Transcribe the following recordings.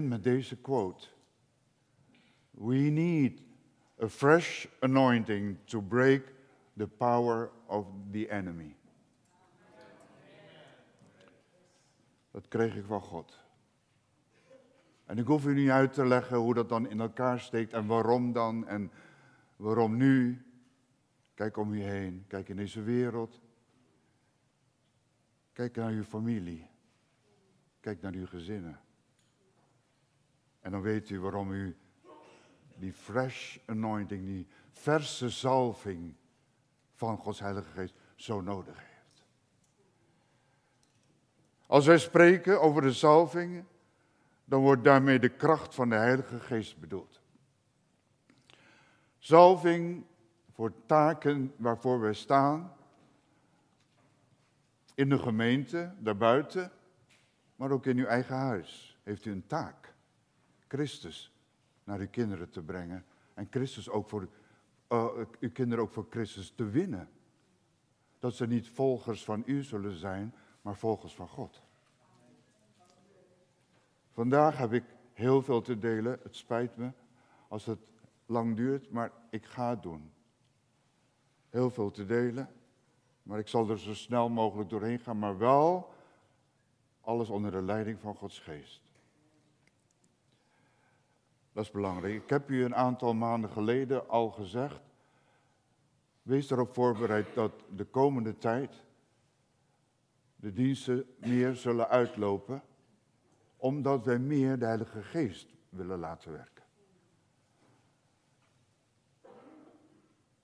Met deze quote. We need a fresh anointing to break the power of the enemy. Dat kreeg ik van God. En ik hoef u niet uit te leggen hoe dat dan in elkaar steekt en waarom dan en waarom nu. Kijk om u heen, kijk in deze wereld. Kijk naar uw familie. Kijk naar uw gezinnen. En dan weet u waarom u die fresh anointing, die verse zalving van Gods Heilige Geest zo nodig heeft. Als wij spreken over de zalving, dan wordt daarmee de kracht van de Heilige Geest bedoeld. Zalving voor taken waarvoor wij staan, in de gemeente, daarbuiten, maar ook in uw eigen huis heeft u een taak. Christus naar uw kinderen te brengen en Christus ook voor, uh, uw kinderen ook voor Christus te winnen. Dat ze niet volgers van u zullen zijn, maar volgers van God. Vandaag heb ik heel veel te delen. Het spijt me als het lang duurt, maar ik ga het doen. Heel veel te delen, maar ik zal er zo snel mogelijk doorheen gaan, maar wel alles onder de leiding van Gods geest. Dat is belangrijk. Ik heb u een aantal maanden geleden al gezegd. Wees erop voorbereid dat de komende tijd de diensten meer zullen uitlopen, omdat wij meer de Heilige Geest willen laten werken.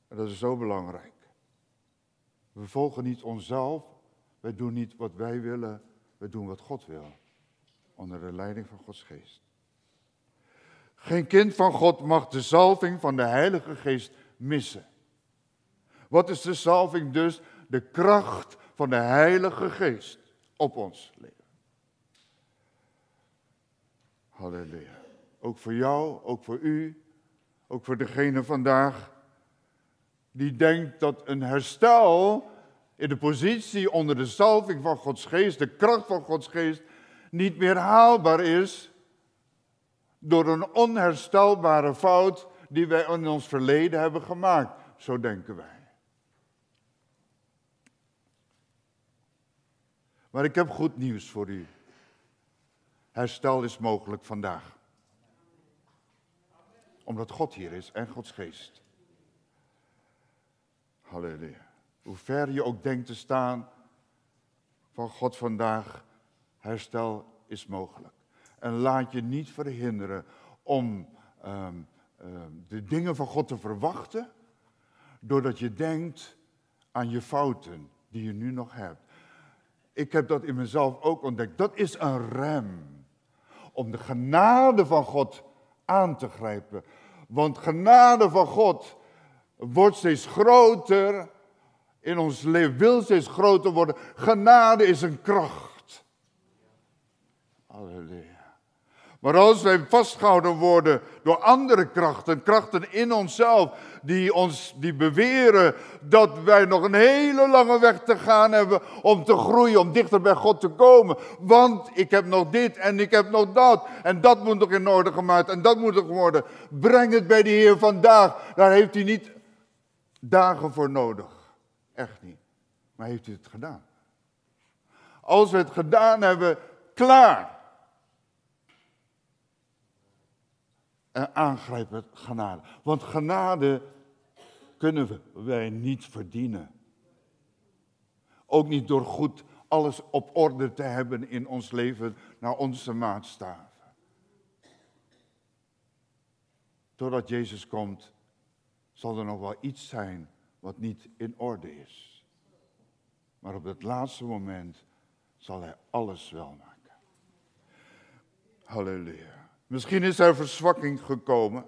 En dat is zo belangrijk. We volgen niet onszelf, wij doen niet wat wij willen, we doen wat God wil. Onder de leiding van Gods Geest. Geen kind van God mag de zalving van de Heilige Geest missen. Wat is de zalving dus? De kracht van de Heilige Geest op ons leven. Halleluja. Ook voor jou, ook voor u, ook voor degene vandaag die denkt dat een herstel in de positie onder de zalving van Gods geest, de kracht van Gods geest, niet meer haalbaar is door een onherstelbare fout die wij in ons verleden hebben gemaakt. Zo denken wij. Maar ik heb goed nieuws voor u. Herstel is mogelijk vandaag. Omdat God hier is en Gods geest. Halleluja. Hoe ver je ook denkt te staan van God vandaag, herstel is mogelijk. En laat je niet verhinderen om ehm, ehm, de dingen van God te verwachten, doordat je denkt aan je fouten die je nu nog hebt. Ik heb dat in mezelf ook ontdekt. Dat is een rem om de genade van God aan te grijpen. Want genade van God wordt steeds groter in ons leven, wil steeds groter worden. Genade is een kracht. Halleluja. Maar als wij vastgehouden worden door andere krachten, krachten in onszelf, die ons die beweren dat wij nog een hele lange weg te gaan hebben om te groeien, om dichter bij God te komen. Want ik heb nog dit en ik heb nog dat en dat moet nog in orde gemaakt en dat moet nog worden. Breng het bij de Heer vandaag. Daar heeft hij niet dagen voor nodig. Echt niet. Maar heeft hij het gedaan? Als we het gedaan hebben, klaar. En aangrijpen genade. Want genade kunnen wij niet verdienen. Ook niet door goed alles op orde te hebben in ons leven naar onze maatstaven. Totdat Jezus komt, zal er nog wel iets zijn wat niet in orde is. Maar op het laatste moment zal hij alles wel maken. Halleluja. Misschien is er verzwakking gekomen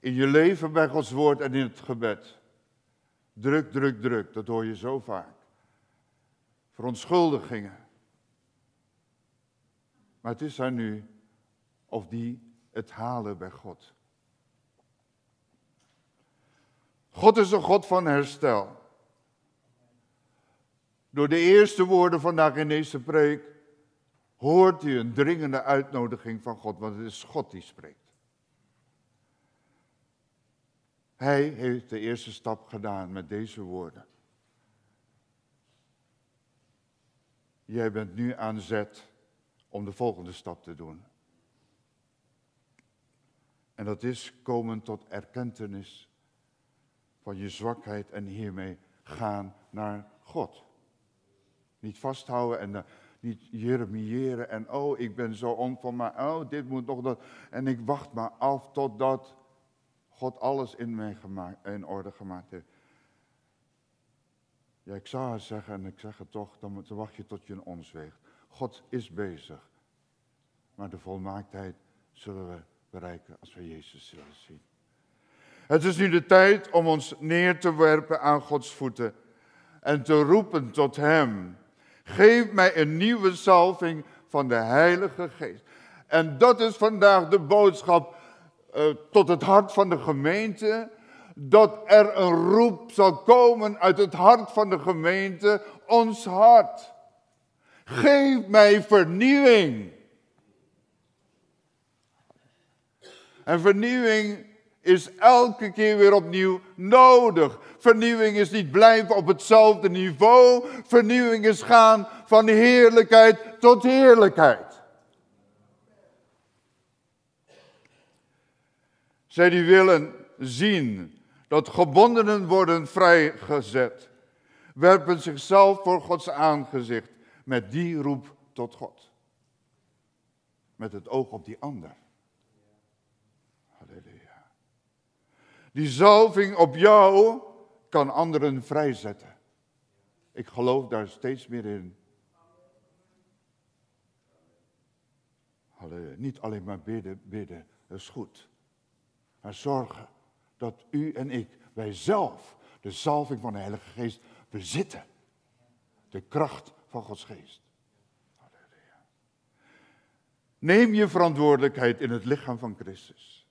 in je leven bij Gods woord en in het gebed. Druk, druk, druk, dat hoor je zo vaak. Verontschuldigingen. Maar het is aan nu of die het halen bij God. God is een God van herstel. Door de eerste woorden vandaag in deze preek hoort u een dringende uitnodiging van God, want het is God die spreekt. Hij heeft de eerste stap gedaan met deze woorden. Jij bent nu aan zet om de volgende stap te doen. En dat is komen tot erkentenis van je zwakheid en hiermee gaan naar God. Niet vasthouden en uh, niet jeremiëren en oh, ik ben zo onvolmaakt, oh, dit moet nog dat. En ik wacht maar af totdat God alles in mij gemaakt, in orde gemaakt heeft. Ja, ik zou het zeggen en ik zeg het toch, dan wacht je tot je een ons weegt. God is bezig. Maar de volmaaktheid zullen we bereiken als we Jezus zullen zien. Het is nu de tijd om ons neer te werpen aan Gods voeten en te roepen tot Hem. Geef mij een nieuwe salving van de Heilige Geest. En dat is vandaag de boodschap uh, tot het hart van de gemeente. Dat er een roep zal komen uit het hart van de gemeente, ons hart. Geef mij vernieuwing. En vernieuwing is elke keer weer opnieuw nodig. Vernieuwing is niet blijven op hetzelfde niveau. Vernieuwing is gaan van heerlijkheid tot heerlijkheid. Zij die willen zien dat gebondenen worden vrijgezet, werpen zichzelf voor Gods aangezicht met die roep tot God. Met het oog op die ander. Halleluja. Die zalving op jou kan anderen vrijzetten. Ik geloof daar steeds meer in. Niet alleen maar bidden, bidden, dat is goed. Maar zorgen dat u en ik, wij zelf, de zalving van de Heilige Geest bezitten. De kracht van Gods Geest. Halleluja. Neem je verantwoordelijkheid in het lichaam van Christus.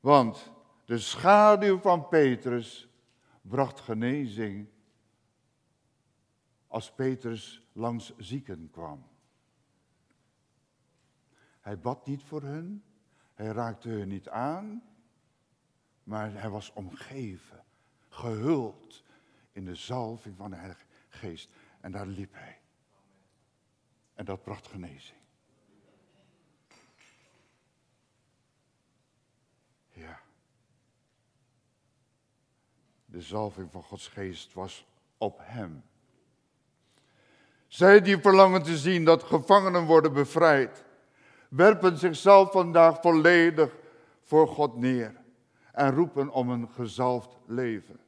Want de schaduw van Petrus bracht genezing als Petrus langs zieken kwam. Hij bad niet voor hen, hij raakte hun niet aan, maar hij was omgeven, gehuld in de zalving van de Heilige Geest. En daar liep hij. En dat bracht genezing. Ja. De zalving van Gods geest was op hem. Zij die verlangen te zien dat gevangenen worden bevrijd, werpen zichzelf vandaag volledig voor God neer en roepen om een gezalfd leven,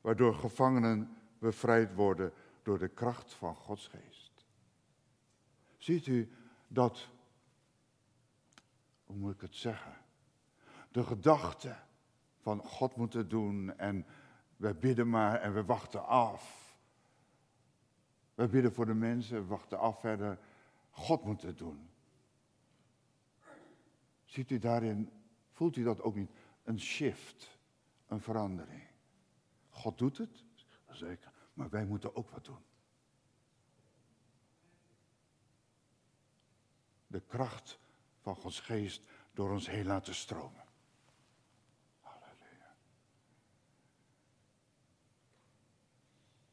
waardoor gevangenen bevrijd worden door de kracht van Gods geest. Ziet u dat, hoe moet ik het zeggen, de gedachte van God moeten doen en we bidden maar en we wachten af. We bidden voor de mensen, we wachten af verder. God moet het doen. Ziet u daarin, voelt u dat ook niet? Een shift, een verandering. God doet het, zeker, maar wij moeten ook wat doen. De kracht van Gods geest door ons heen laten stromen.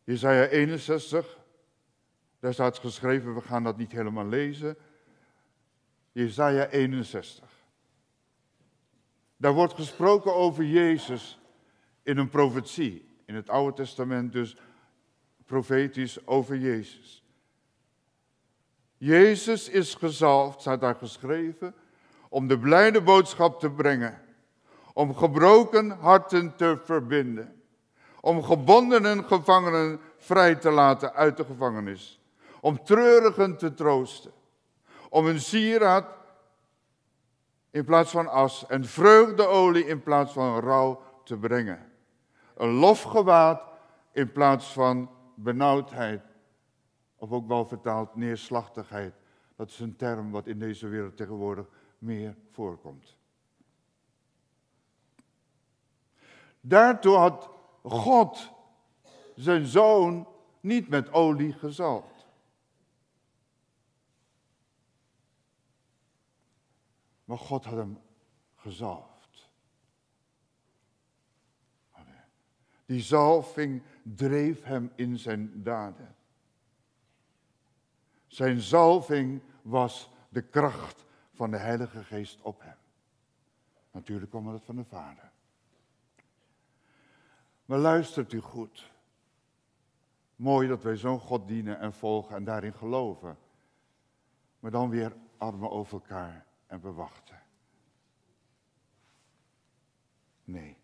Jezaja 61, daar staat geschreven, we gaan dat niet helemaal lezen. Jezaja 61. Daar wordt gesproken over Jezus in een profetie. In het Oude Testament dus profetisch over Jezus. Jezus is gezalfd, staat daar geschreven, om de blijde boodschap te brengen. Om gebroken harten te verbinden. Om gebondenen gevangenen vrij te laten uit de gevangenis. Om treurigen te troosten. Om een sieraad in plaats van as en vreugdeolie in plaats van rouw te brengen. Een lofgewaad in plaats van benauwdheid, of ook wel vertaald neerslachtigheid. Dat is een term wat in deze wereld tegenwoordig meer voorkomt. Daartoe had God zijn zoon niet met olie gezalfd. Maar God had hem gezalfd. Die zalving dreef hem in zijn daden. Zijn zalving was de kracht van de Heilige Geest op hem. Natuurlijk kwam dat van de Vader. Maar luistert u goed. Mooi dat wij zo'n God dienen en volgen en daarin geloven. Maar dan weer armen over elkaar en we wachten. Nee.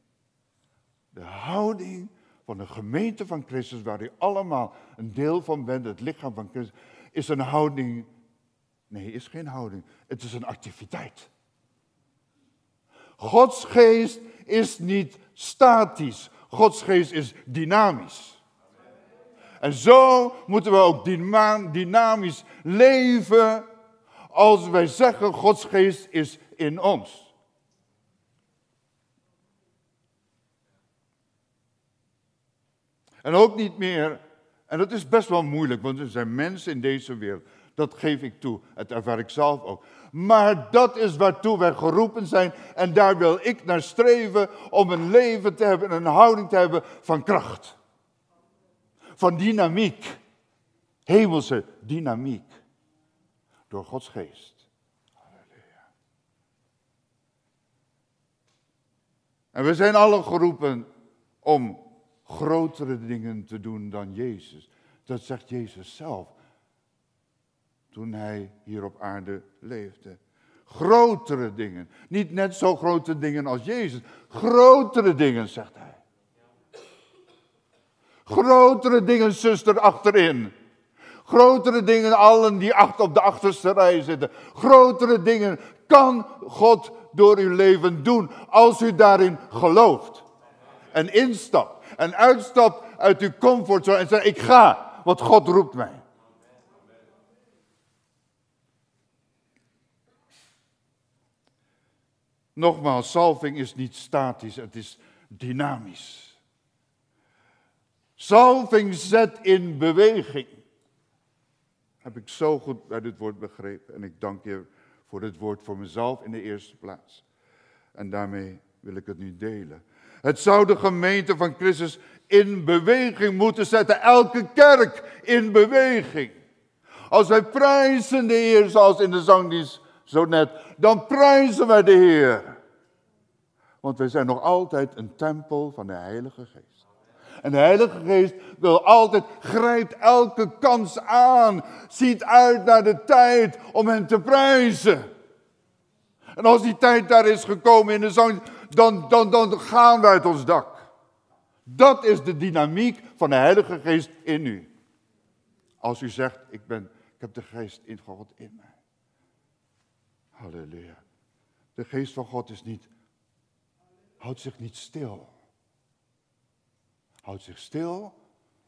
De houding van de gemeente van Christus, waar u allemaal een deel van bent, het lichaam van Christus, is een houding. Nee, is geen houding. Het is een activiteit. Gods geest is niet statisch. Gods geest is dynamisch. En zo moeten we ook dynamisch leven als wij zeggen Gods geest is in ons. En ook niet meer, en dat is best wel moeilijk, want er zijn mensen in deze wereld, dat geef ik toe, het ervaar ik zelf ook. Maar dat is waartoe wij geroepen zijn en daar wil ik naar streven om een leven te hebben, een houding te hebben van kracht. Van dynamiek. Hemelse dynamiek. Door Gods geest. Halleluja. En we zijn allen geroepen om grotere dingen te doen dan Jezus. Dat zegt Jezus zelf toen hij hier op aarde leefde. Grotere dingen. Niet net zo grote dingen als Jezus. Grotere dingen, zegt hij. Grotere dingen, zuster, achterin. Grotere dingen, allen die achter op de achterste rij zitten. Grotere dingen kan God door uw leven doen als u daarin gelooft. En instapt en uitstapt uit uw comfortzone en zegt, ik ga, want God roept mij. Nogmaals, salving is niet statisch, het is dynamisch. Salving zet in beweging. Heb ik zo goed bij dit woord begrepen. En ik dank je voor dit woord voor mezelf in de eerste plaats. En daarmee wil ik het nu delen. Het zou de gemeente van Christus in beweging moeten zetten. Elke kerk in beweging. Als wij prijzen de Heer, zoals in de zangdienst zo net, dan prijzen wij de Heer. Want wij zijn nog altijd een tempel van de Heilige Geest. En de Heilige Geest wil altijd, grijpt elke kans aan, ziet uit naar de tijd om hen te prijzen. En als die tijd daar is gekomen in de zang, dan, dan, dan gaan we uit ons dak. Dat is de dynamiek van de Heilige Geest in u. Als u zegt, ik, ben, ik heb de Geest in God in mij. Halleluja. De Geest van God is niet, houdt zich niet stil. Houdt zich stil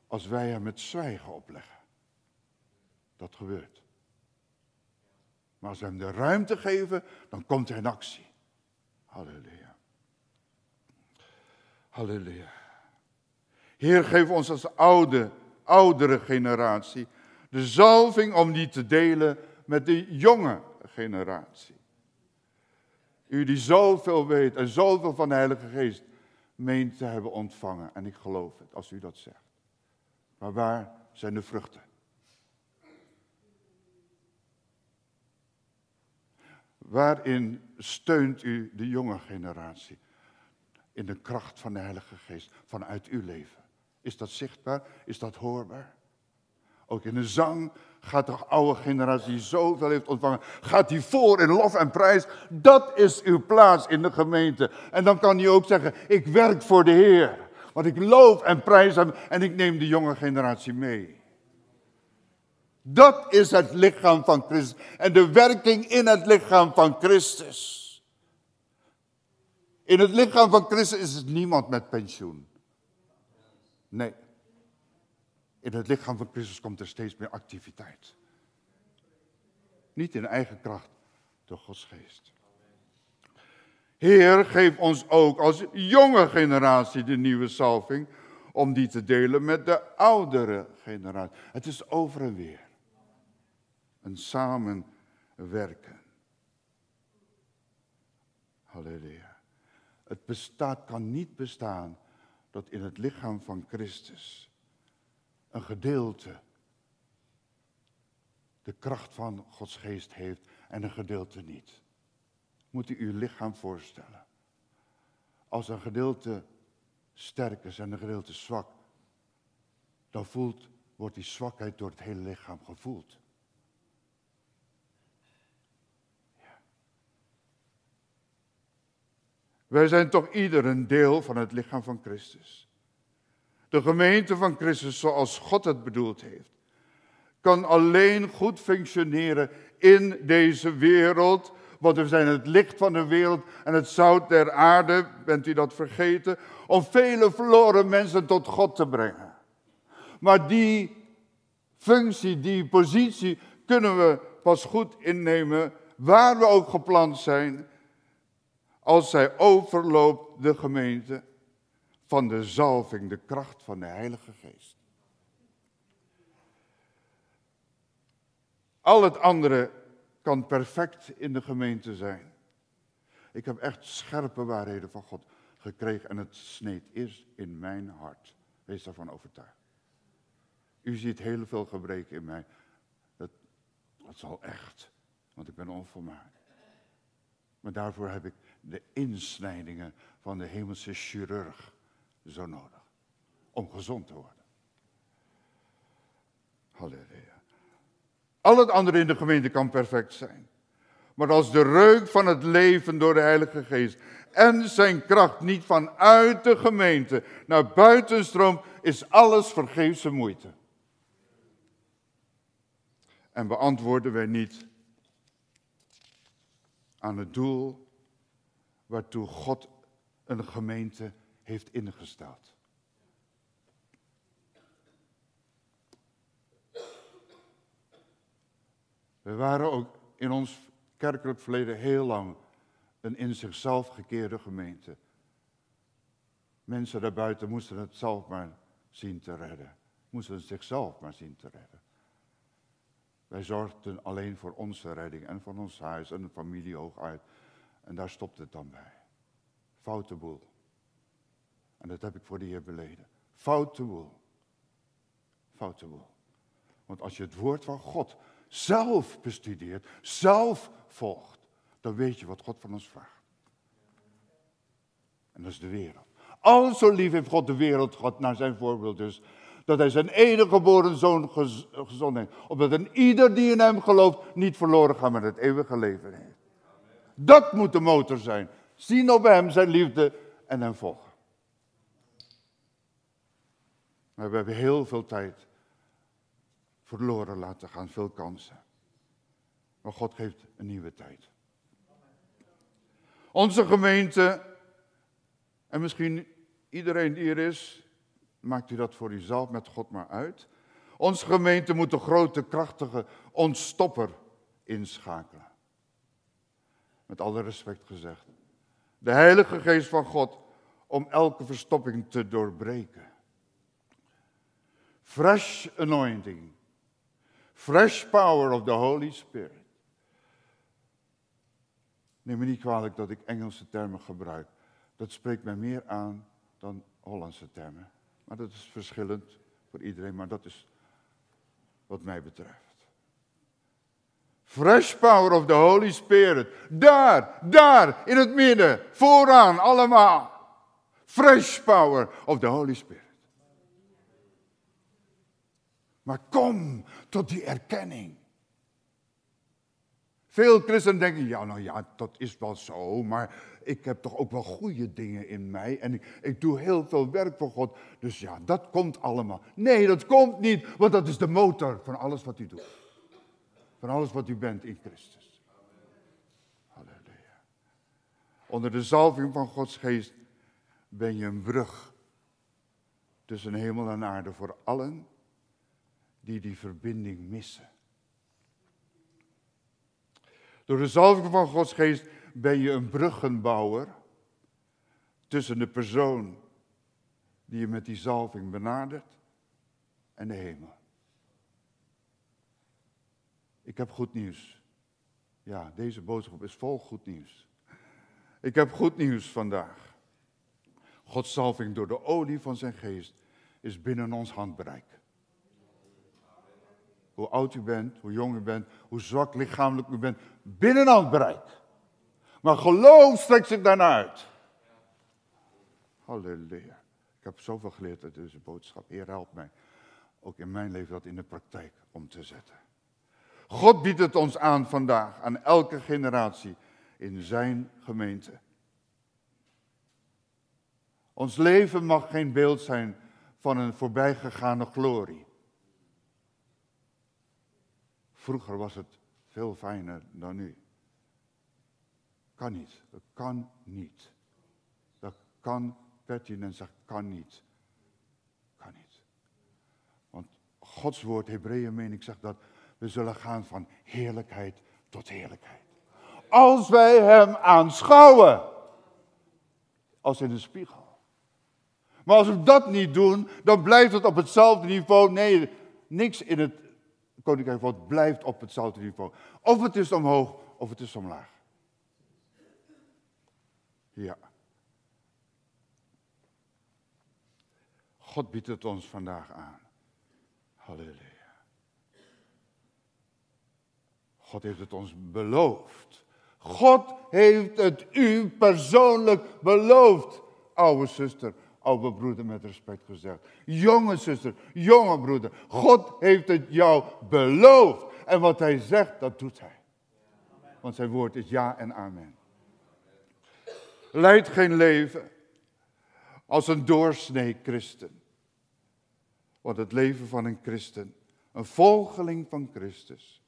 als wij hem met zwijgen opleggen. Dat gebeurt. Maar als we hem de ruimte geven, dan komt hij in actie. Halleluja. Halleluja. Heer, geef ons als oude, oudere generatie de zalving om die te delen met de jonge generatie. U die zoveel weet en zoveel van de Heilige Geest meent te hebben ontvangen. En ik geloof het als u dat zegt. Maar waar zijn de vruchten? Waarin steunt u de jonge generatie? In de kracht van de Heilige Geest vanuit uw leven. Is dat zichtbaar? Is dat hoorbaar? Ook in de zang gaat de oude generatie zoveel heeft ontvangen, gaat die voor in lof en prijs. Dat is uw plaats in de gemeente. En dan kan hij ook zeggen, ik werk voor de Heer. Want ik loof en prijs hem en ik neem de jonge generatie mee. Dat is het lichaam van Christus. En de werking in het lichaam van Christus. In het lichaam van Christus is het niemand met pensioen. Nee. In het lichaam van Christus komt er steeds meer activiteit. Niet in eigen kracht, door Gods geest. Heer, geef ons ook als jonge generatie de nieuwe salving om die te delen met de oudere generatie. Het is over en weer. Een samenwerken. Halleluja. Het bestaat, kan niet bestaan dat in het lichaam van Christus een gedeelte de kracht van Gods geest heeft en een gedeelte niet. Moet u uw lichaam voorstellen. Als een gedeelte sterk is en een gedeelte zwak, dan voelt, wordt die zwakheid door het hele lichaam gevoeld. Ja. Wij zijn toch ieder een deel van het lichaam van Christus. De gemeente van Christus zoals God het bedoeld heeft, kan alleen goed functioneren in deze wereld. Want we zijn het licht van de wereld en het zout der aarde, bent u dat vergeten, om vele verloren mensen tot God te brengen. Maar die functie, die positie kunnen we pas goed innemen, waar we ook gepland zijn, als zij overloopt de gemeente van de zalving, de kracht van de Heilige Geest. Al het andere kan perfect in de gemeente zijn. Ik heb echt scherpe waarheden van God gekregen en het sneed is in mijn hart. Wees daarvan overtuigd. U ziet heel veel gebreken in mij. Dat, dat zal echt, want ik ben onvolmaakt. Maar daarvoor heb ik de insnijdingen van de hemelse chirurg zo nodig. Om gezond te worden. Halleluja. Al het andere in de gemeente kan perfect zijn. Maar als de reuk van het leven door de Heilige Geest en zijn kracht niet vanuit de gemeente naar buiten stroomt, is alles vergeefse moeite. En beantwoorden wij niet aan het doel waartoe God een gemeente heeft ingesteld. We waren ook in ons kerkelijk verleden heel lang een in zichzelf gekeerde gemeente. Mensen daarbuiten moesten het zelf maar zien te redden. Moesten zichzelf maar zien te redden. Wij zorgden alleen voor onze redding en voor ons huis en de familie hooguit. En daar stopt het dan bij. Foute boel. En dat heb ik voor de Heer beleden. Foute boel. Want als je het woord van God zelf bestudeert, zelf volgt, dan weet je wat God van ons vraagt. En dat is de wereld. Al zo lief heeft God de wereld God naar zijn voorbeeld dus, dat hij zijn enige geboren zoon gezond heeft. Opdat een ieder die in hem gelooft niet verloren gaat, maar het eeuwige leven heeft. Dat moet de motor zijn. Zien op hem zijn liefde en hem volgen. Maar we hebben heel veel tijd verloren laten gaan, veel kansen. Maar God geeft een nieuwe tijd. Onze gemeente, en misschien iedereen die er is, maakt u dat voor uzelf met God maar uit. Onze gemeente moet de grote, krachtige ontstopper inschakelen. Met alle respect gezegd. De Heilige Geest van God om elke verstopping te doorbreken. Fresh anointing Fresh power of the Holy Spirit. Neem me niet kwalijk dat ik Engelse termen gebruik. Dat spreekt mij meer aan dan Hollandse termen. Maar dat is verschillend voor iedereen, maar dat is wat mij betreft. Fresh power of the Holy Spirit. Daar, daar, in het midden, vooraan, allemaal. Fresh power of the Holy Spirit. Maar kom tot die erkenning. Veel christenen denken, ja, nou ja, dat is wel zo, maar ik heb toch ook wel goede dingen in mij en ik, ik doe heel veel werk voor God. Dus ja, dat komt allemaal. Nee, dat komt niet, want dat is de motor van alles wat u doet. Van alles wat u bent in Christus. Halleluja. Onder de zalving van Gods geest ben je een brug tussen hemel en aarde voor allen die die verbinding missen. Door de zalving van Gods geest ben je een bruggenbouwer tussen de persoon die je met die zalving benadert en de hemel. Ik heb goed nieuws. Ja, deze boodschap is vol goed nieuws. Ik heb goed nieuws vandaag. Gods salving door de olie van zijn geest is binnen ons handbereik. Hoe oud u bent, hoe jong u bent, hoe zwak lichamelijk u bent, binnen handbereik. Maar geloof strekt zich daarna uit. Halleluja. Ik heb zoveel geleerd uit deze boodschap. Heer, help mij ook in mijn leven dat in de praktijk om te zetten. God biedt het ons aan vandaag, aan elke generatie in zijn gemeente. Ons leven mag geen beeld zijn van een voorbijgegane glorie. Vroeger was het veel fijner dan nu. Kan niet. Dat kan niet. Dat kan pertinent zegt, kan niet. Kan niet. Want Gods woord, Hebreeën meen ik, zegt dat we zullen gaan van heerlijkheid tot heerlijkheid. Als wij hem aanschouwen. Als in de spiegel. Maar als we dat niet doen, dan blijft het op hetzelfde niveau. Nee, niks in het koninkrijk God blijft op hetzelfde niveau. Of het is omhoog, of het is omlaag. Ja. God biedt het ons vandaag aan. Halleluja. God heeft het ons beloofd. God heeft het u persoonlijk beloofd, oude zuster, oude broeder met respect gezegd. Jonge zuster, jonge broeder, God heeft het jou beloofd. En wat hij zegt, dat doet hij. Want zijn woord is ja en amen. Leid geen leven als een doorsnee christen. Want het leven van een christen, een volgeling van Christus,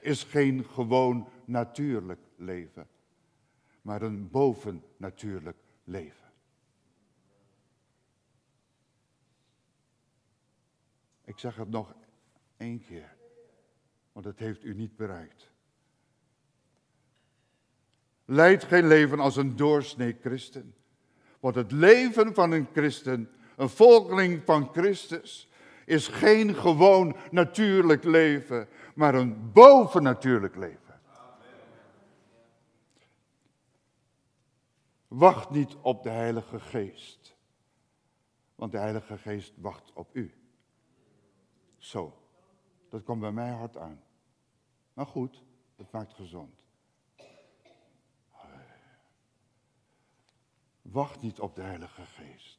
is geen gewoon natuurlijk leven, maar een bovennatuurlijk leven. Ik zeg het nog één keer, want het heeft u niet bereikt. Leid geen leven als een doorsnee christen. Want het leven van een christen, een volgeling van Christus, is geen gewoon natuurlijk leven, maar een bovennatuurlijk leven. Wacht niet op de Heilige Geest, want de Heilige Geest wacht op u. Zo, dat komt bij mij hard aan. Maar goed, het maakt gezond. Wacht niet op de Heilige Geest.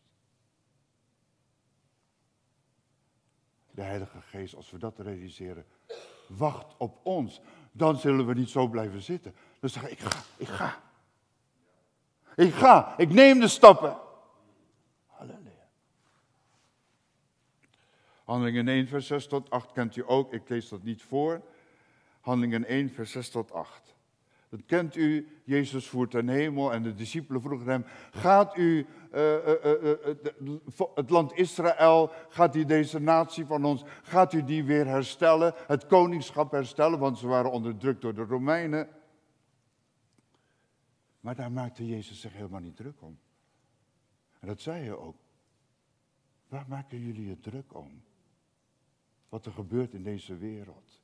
De Heilige Geest, als we dat realiseren, wacht op ons. Dan zullen we niet zo blijven zitten. Dan zeggen ik ga, ik ga. Ik ga, ik neem de stappen. Halleluja. Handelingen 1, vers 6 tot 8 kent u ook. Ik lees dat niet voor. Handelingen 1, vers 6 tot 8. Dat kent u. Jezus voert ten hemel en de discipelen vroegen hem: Gaat u uh, uh, uh, het land Israël, gaat u deze natie van ons, gaat u die weer herstellen, het koningschap herstellen, want ze waren onderdrukt door de Romeinen. Maar daar maakte Jezus zich helemaal niet druk om. En dat zei hij ook. Waar maken jullie je druk om? Wat er gebeurt in deze wereld.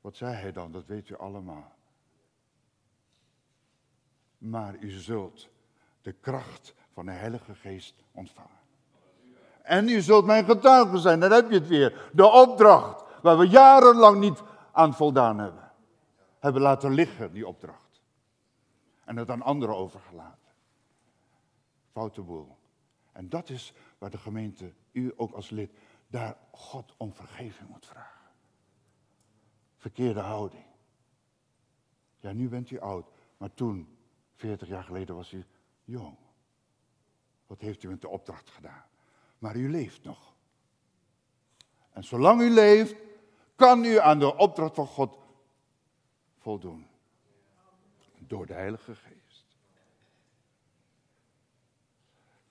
Wat zei hij dan? Dat weet u allemaal. Maar u zult de kracht van de Heilige Geest ontvangen. En u zult mijn getuige zijn. Dan heb je het weer. De opdracht waar we jarenlang niet aan voldaan hebben. Hebben laten liggen, die opdracht. En het aan anderen overgelaten. Foute boel. En dat is waar de gemeente, u ook als lid, daar God om vergeving moet vragen verkeerde houding. Ja, nu bent u oud, maar toen, 40 jaar geleden, was u jong. Wat heeft u met de opdracht gedaan? Maar u leeft nog. En zolang u leeft, kan u aan de opdracht van God voldoen. Door de Heilige Geest.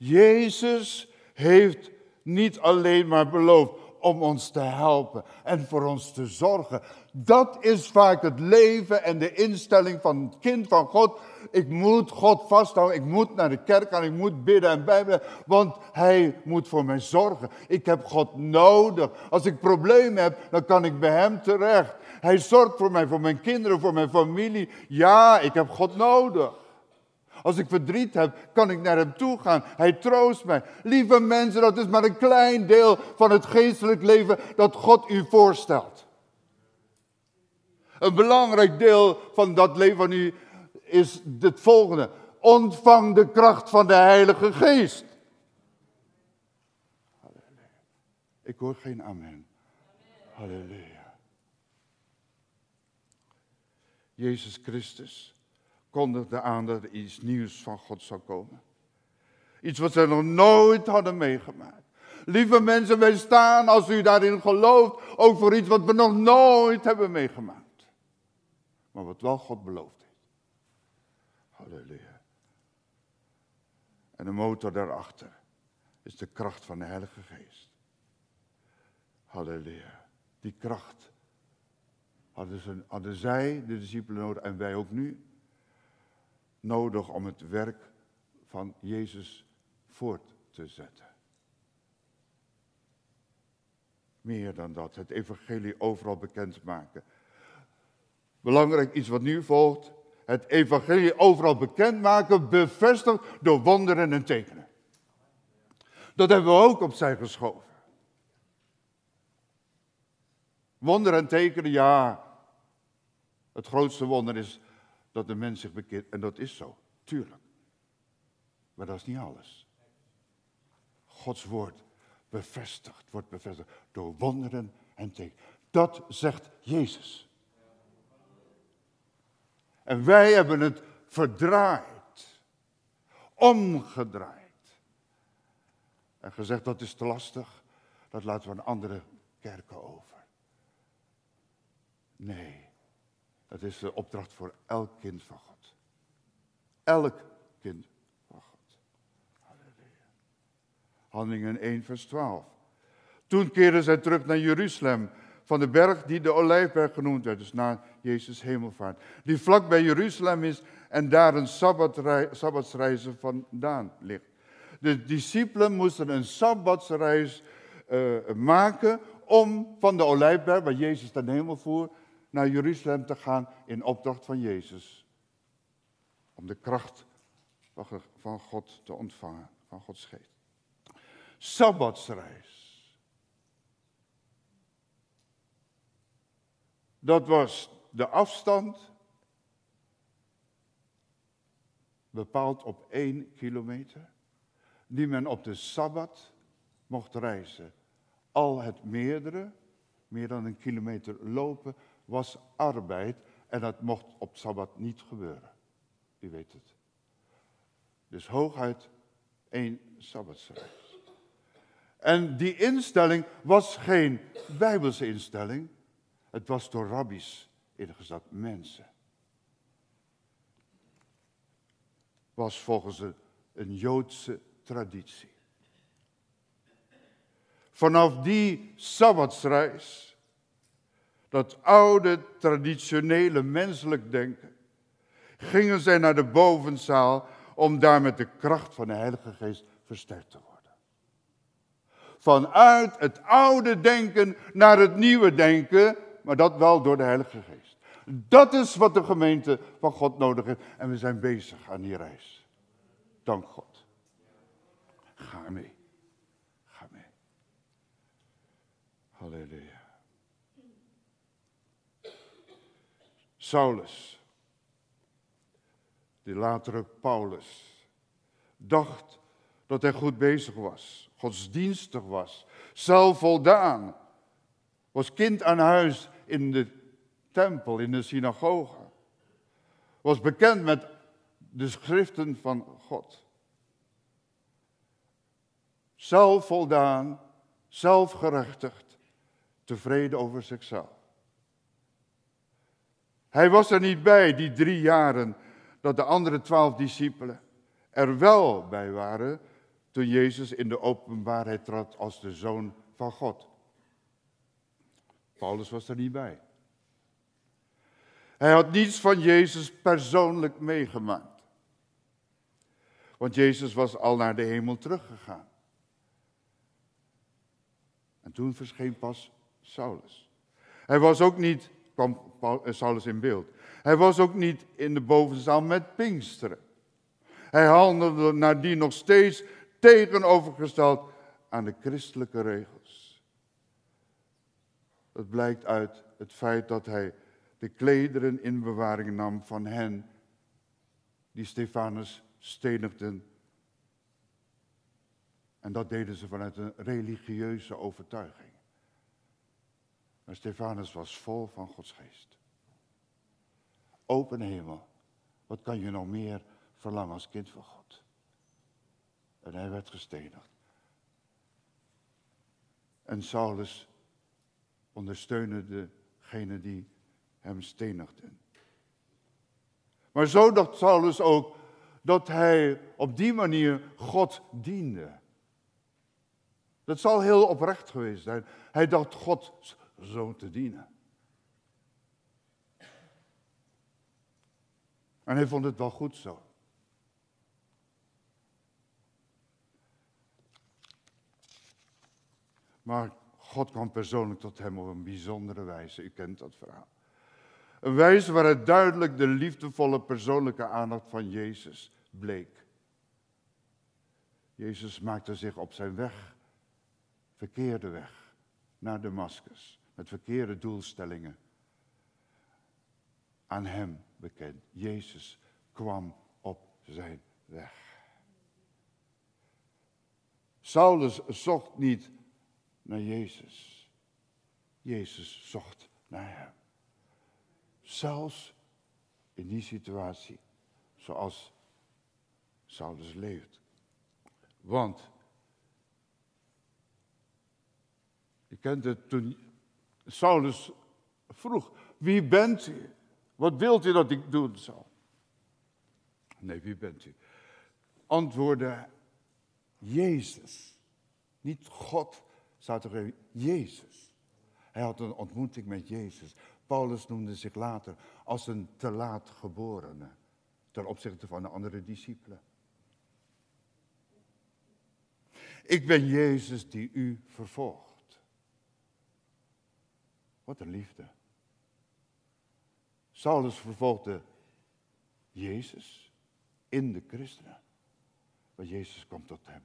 Jezus heeft niet alleen maar beloofd om ons te helpen en voor ons te zorgen. Dat is vaak het leven en de instelling van het kind van God. Ik moet God vasthouden, ik moet naar de kerk gaan, ik moet bidden en bijbelen, want Hij moet voor mij zorgen. Ik heb God nodig. Als ik problemen heb, dan kan ik bij Hem terecht. Hij zorgt voor mij, voor mijn kinderen, voor mijn familie. Ja, ik heb God nodig. Als ik verdriet heb, kan ik naar hem toe gaan. Hij troost mij. Lieve mensen, dat is maar een klein deel van het geestelijk leven dat God u voorstelt. Een belangrijk deel van dat leven van u is het volgende. Ontvang de kracht van de Heilige Geest. Ik hoor geen amen. Halleluja. Jezus Christus kondigde aan dat er iets nieuws van God zou komen. Iets wat ze nog nooit hadden meegemaakt. Lieve mensen, wij staan als u daarin gelooft ook voor iets wat we nog nooit hebben meegemaakt. Maar wat wel God beloofd heeft. Halleluja. En de motor daarachter is de kracht van de Heilige Geest. Halleluja. Die kracht hadden, ze, hadden zij, de discipelen nodig, en wij ook nu nodig om het werk van Jezus voort te zetten. Meer dan dat, het evangelie overal bekendmaken. Belangrijk iets wat nu volgt, het evangelie overal bekendmaken, bevestigd door wonderen en tekenen. Dat hebben we ook opzij geschoven. Wonderen en tekenen, ja. Het grootste wonder is dat de mens zich bekeert. En dat is zo, tuurlijk. Maar dat is niet alles. Gods woord bevestigd, wordt bevestigd door wonderen en tekenen. Dat zegt Jezus. En wij hebben het verdraaid, omgedraaid. En gezegd dat is te lastig, dat laten we aan andere kerken over. Nee, dat is de opdracht voor elk kind van God. Elk kind van God. Halleluja. Handelingen 1, vers 12. Toen keerden zij terug naar Jeruzalem, van de berg die de Olijfberg genoemd werd, dus naar Jezus hemelvaart. Die vlak bij Jeruzalem is en daar een sabbatsreizen vandaan ligt. De discipelen moesten een sabbatsreis uh, maken om van de Olijfberg, waar Jezus ten hemel voer, naar Jeruzalem te gaan in opdracht van Jezus. Om de kracht van God te ontvangen, van Gods geest. Sabbatsreis. Dat was de afstand bepaald op één kilometer, die men op de Sabbat mocht reizen. Al het meerdere, meer dan een kilometer lopen, was arbeid en dat mocht op Sabbat niet gebeuren. U weet het. Dus hooguit één Sabbatsreis. En die instelling was geen Bijbelse instelling. Het was door rabbies ingezet, mensen. Was volgens een, een Joodse traditie. Vanaf die Sabbatsreis dat oude, traditionele menselijk denken, gingen zij naar de bovenzaal om daar met de kracht van de Heilige Geest versterkt te worden. Vanuit het oude denken naar het nieuwe denken, maar dat wel door de Heilige Geest. Dat is wat de gemeente van God nodig heeft. En we zijn bezig aan die reis. Dank God. Ga mee. Ga mee. Halleluja. Saulus, die latere Paulus, dacht dat hij goed bezig was, godsdienstig was, zelfvoldaan, was kind aan huis in de tempel, in de synagoge, was bekend met de schriften van God. Zelfvoldaan, zelfgerechtigd, tevreden over zichzelf. Hij was er niet bij die drie jaren dat de andere twaalf discipelen er wel bij waren toen Jezus in de openbaarheid trad als de zoon van God. Paulus was er niet bij. Hij had niets van Jezus persoonlijk meegemaakt. Want Jezus was al naar de hemel teruggegaan. En toen verscheen pas Saulus. Hij was ook niet, kwam eh, Saulus in beeld. Hij was ook niet in de bovenzaal met Pinksteren. Hij handelde nadien nog steeds tegenovergesteld aan de christelijke regels. Dat blijkt uit het feit dat hij de klederen in bewaring nam van hen die Stefanus stenigden. En dat deden ze vanuit een religieuze overtuiging. Maar Stefanus was vol van Gods geest. Open hemel. Wat kan je nog meer verlangen als kind van God? En hij werd gestenigd. En Saulus ondersteunde degene die hem stenigden. Maar zo dacht Saulus ook dat hij op die manier God diende. Dat zal heel oprecht geweest zijn. Hij dacht God zo te dienen. En hij vond het wel goed zo. Maar God kwam persoonlijk tot hem op een bijzondere wijze. U kent dat verhaal. Een wijze waaruit duidelijk de liefdevolle persoonlijke aandacht van Jezus bleek. Jezus maakte zich op zijn weg, verkeerde weg, naar Damascus, met verkeerde doelstellingen. Aan hem bekend. Jezus kwam op zijn weg. Saulus zocht niet naar Jezus. Jezus zocht naar hem. Zelfs in die situatie, zoals Saulus leeft. Want, je kent het toen Saulus vroeg, wie bent u? Wat wilt u dat ik doen zal? Nee, wie bent u? Antwoordde Jezus. Niet God, staat Jezus. Hij had een ontmoeting met Jezus. Paulus noemde zich later als een te laat geborene ten opzichte van de andere discipelen. Ik ben Jezus die u vervolgt. Wat een liefde. Saulus vervolgde Jezus in de christenen. Maar Jezus kwam tot hem.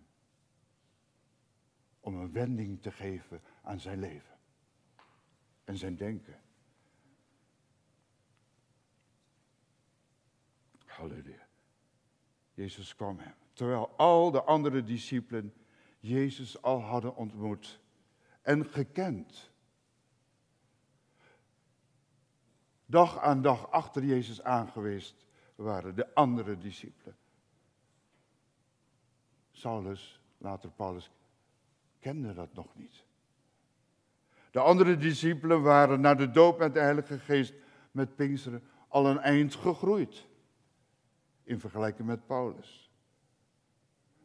Om een wending te geven aan zijn leven. En zijn denken. Halleluja. Jezus kwam hem. Terwijl al de andere discipelen Jezus al hadden ontmoet en gekend. Dag aan dag achter Jezus aangeweest waren de andere discipelen. Saulus, later Paulus, kende dat nog niet. De andere discipelen waren na de doop met de Heilige Geest met Pinksteren al een eind gegroeid in vergelijking met Paulus.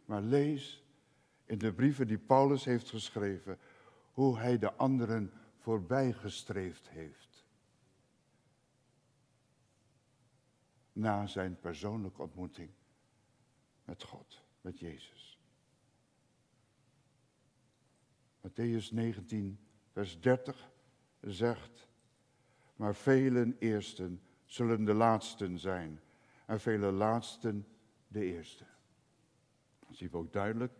Maar lees in de brieven die Paulus heeft geschreven hoe hij de anderen voorbijgestreefd heeft. Na zijn persoonlijke ontmoeting met God, met Jezus. Matthäus 19, vers 30 zegt, maar velen eersten zullen de laatsten zijn en vele laatsten de eerste. Dat zien we ook duidelijk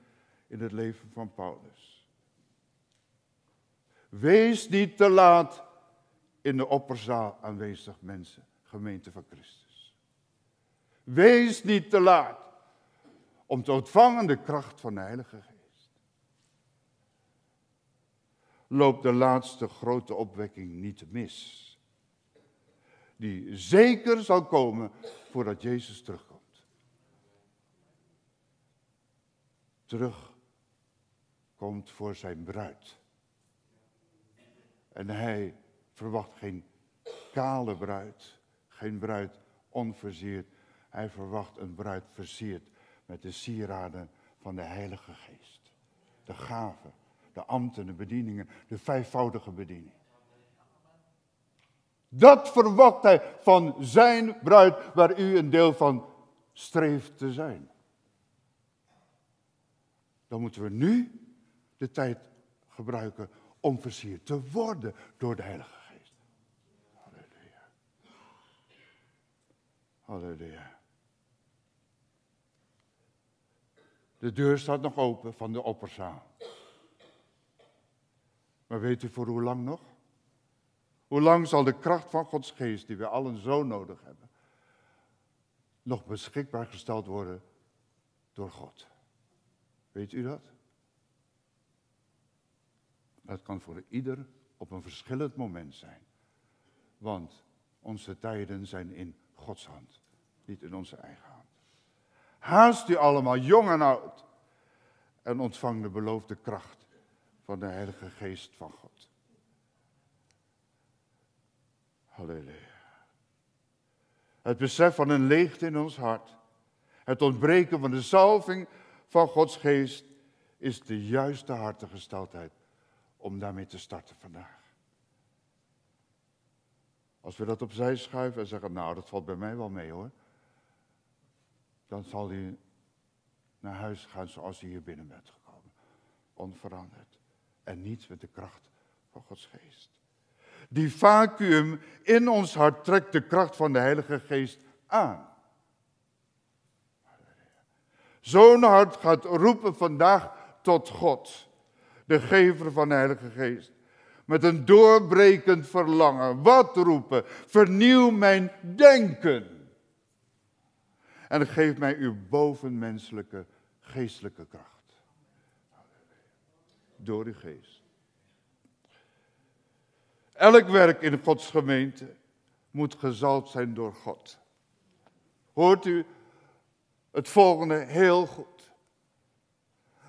in het leven van Paulus. Wees niet te laat in de opperzaal aanwezig mensen, gemeente van Christus. Wees niet te laat om te ontvangen de kracht van de Heilige Geest. Loop de laatste grote opwekking niet mis die zeker zal komen voordat Jezus terugkomt. Terugkomt voor zijn bruid. En hij verwacht geen kale bruid, geen bruid onversierd. Hij verwacht een bruid versierd met de sieraden van de Heilige Geest. De gaven, de ambten, de bedieningen, de vijfvoudige bediening. Dat verwacht hij van zijn bruid, waar u een deel van streeft te zijn. Dan moeten we nu de tijd gebruiken om versierd te worden door de Heilige Geest. Halleluja. Halleluja. De deur staat nog open van de opperzaal. Maar weet u voor hoe lang nog? Hoe lang zal de kracht van Gods geest, die we allen zo nodig hebben, nog beschikbaar gesteld worden door God? Weet u dat? Dat kan voor ieder op een verschillend moment zijn. Want onze tijden zijn in Gods hand, niet in onze eigen. Haast u allemaal, jong en oud, en ontvang de beloofde kracht van de Heilige Geest van God. Halleluja. Het besef van een leegte in ons hart, het ontbreken van de zalving van Gods Geest, is de juiste hartegesteldheid om daarmee te starten vandaag. Als we dat opzij schuiven en zeggen, nou dat valt bij mij wel mee hoor, dan zal u naar huis gaan zoals u hier binnen bent gekomen. Onveranderd. En niet met de kracht van Gods geest. Die vacuüm in ons hart trekt de kracht van de Heilige Geest aan. Zo'n hart gaat roepen vandaag tot God, de gever van de Heilige Geest. Met een doorbrekend verlangen. Wat roepen? Vernieuw mijn denken. En geef mij uw bovenmenselijke geestelijke kracht. Door uw geest. Elk werk in Gods gemeente moet gezalfd zijn door God. Hoort u het volgende heel goed.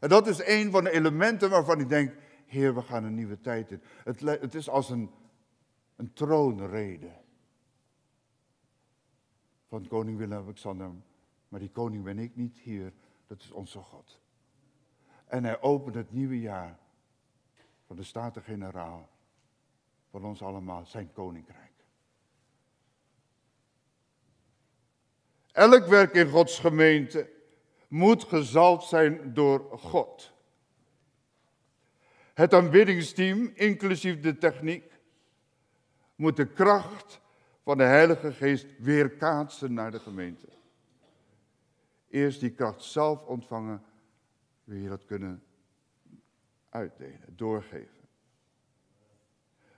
En dat is een van de elementen waarvan ik denk, Heer, we gaan een nieuwe tijd in. Het, het is als een, een troonrede van koning Willem-Alexander. Maar die koning ben ik niet hier, dat is onze God. En hij opent het nieuwe jaar van de Staten-Generaal van ons allemaal, zijn koninkrijk. Elk werk in Gods gemeente moet gezalfd zijn door God. Het aanbiddingsteam, inclusief de techniek, moet de kracht van de Heilige Geest weerkaatsen naar de gemeente. Eerst die kracht zelf ontvangen, wil je dat kunnen uitdelen, doorgeven.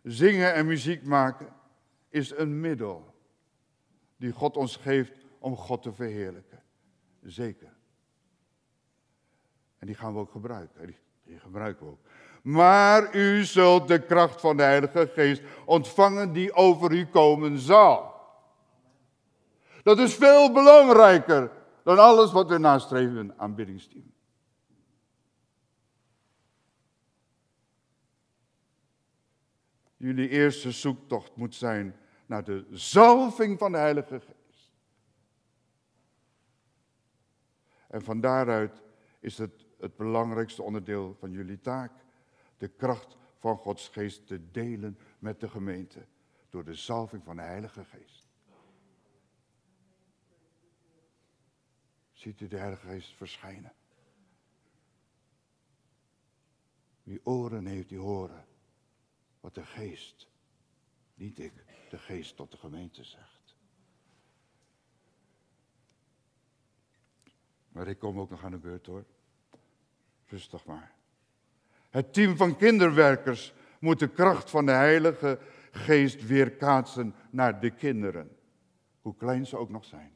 Zingen en muziek maken is een middel die God ons geeft om God te verheerlijken. Zeker. En die gaan we ook gebruiken. Die, die gebruiken we ook. Maar u zult de kracht van de Heilige Geest ontvangen die over u komen zal. Dat is veel belangrijker dan alles wat we nastreven in aanbiddingsteam. Jullie eerste zoektocht moet zijn naar de zalving van de Heilige Geest. En van daaruit is het het belangrijkste onderdeel van jullie taak. De kracht van Gods Geest te delen met de gemeente. Door de zalving van de Heilige Geest. Ziet u de Heilige Geest verschijnen? Wie oren heeft, die horen wat de geest, niet ik, de geest tot de gemeente zegt. Maar ik kom ook nog aan de beurt hoor. Rustig maar. Het team van kinderwerkers moet de kracht van de Heilige Geest weerkaatsen naar de kinderen. Hoe klein ze ook nog zijn.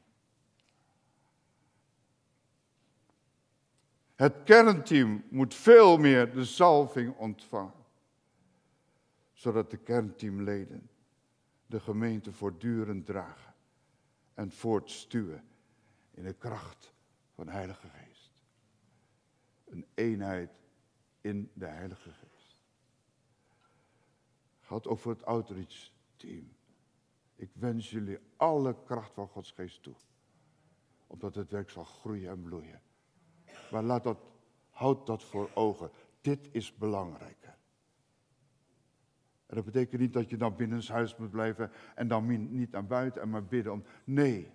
Het kernteam moet veel meer de zalving ontvangen zodat de kernteamleden de gemeente voortdurend dragen en voortstuwen in de kracht van de Heilige Geest. Een eenheid in de Heilige Geest. Gaat ook voor het outreach team. Ik wens jullie alle kracht van Gods Geest toe. Opdat het werk zal groeien en bloeien. Maar laat dat, houd dat voor ogen. Dit is belangrijker En dat betekent niet dat je dan binnen huis moet blijven en dan niet naar buiten en maar bidden om. Nee.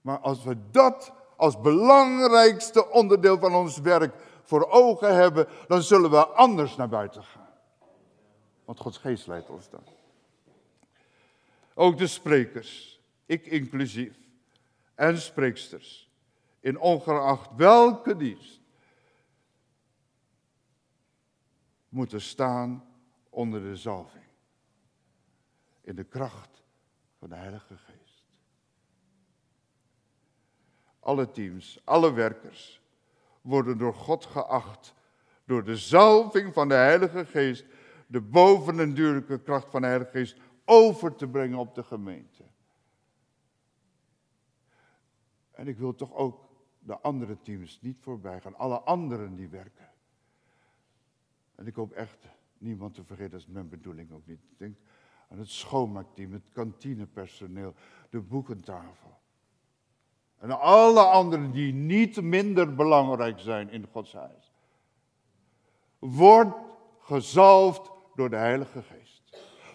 Maar als we dat als belangrijkste onderdeel van ons werk voor ogen hebben, dan zullen we anders naar buiten gaan. Want Gods geest leidt ons dan. Ook de sprekers, ik inclusief, en spreeksters, in ongeacht welke dienst, moeten staan onder de zalving. In de kracht van de Heilige Geest. Alle teams, alle werkers worden door God geacht door de zalving van de Heilige Geest, de bovennatuurlijke kracht van de Heilige Geest, over te brengen op de gemeente. En ik wil toch ook de andere teams niet voorbij gaan, alle anderen die werken. En ik hoop echt niemand te vergeten, dat is mijn bedoeling ook niet. Denk aan het schoonmaakteam, het kantinepersoneel, de boekentafel. En alle anderen die niet minder belangrijk zijn in Gods huis. Word gezalfd door de Heilige Geest.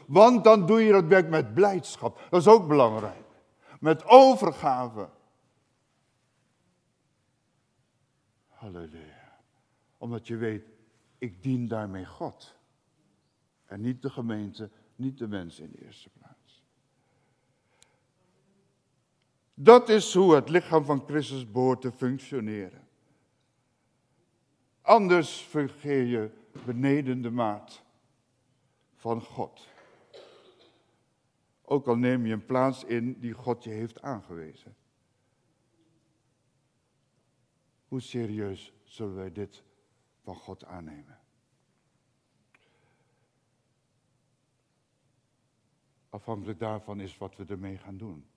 Want dan doe je dat werk met blijdschap. Dat is ook belangrijk. Met overgave. Halleluja. Omdat je weet, ik dien daarmee God. En niet de gemeente, niet de mensen in de eerste plaats. Dat is hoe het lichaam van Christus behoort te functioneren. Anders vergeer je beneden de maat van God. Ook al neem je een plaats in die God je heeft aangewezen. Hoe serieus zullen wij dit van God aannemen? Afhankelijk daarvan is wat we ermee gaan doen.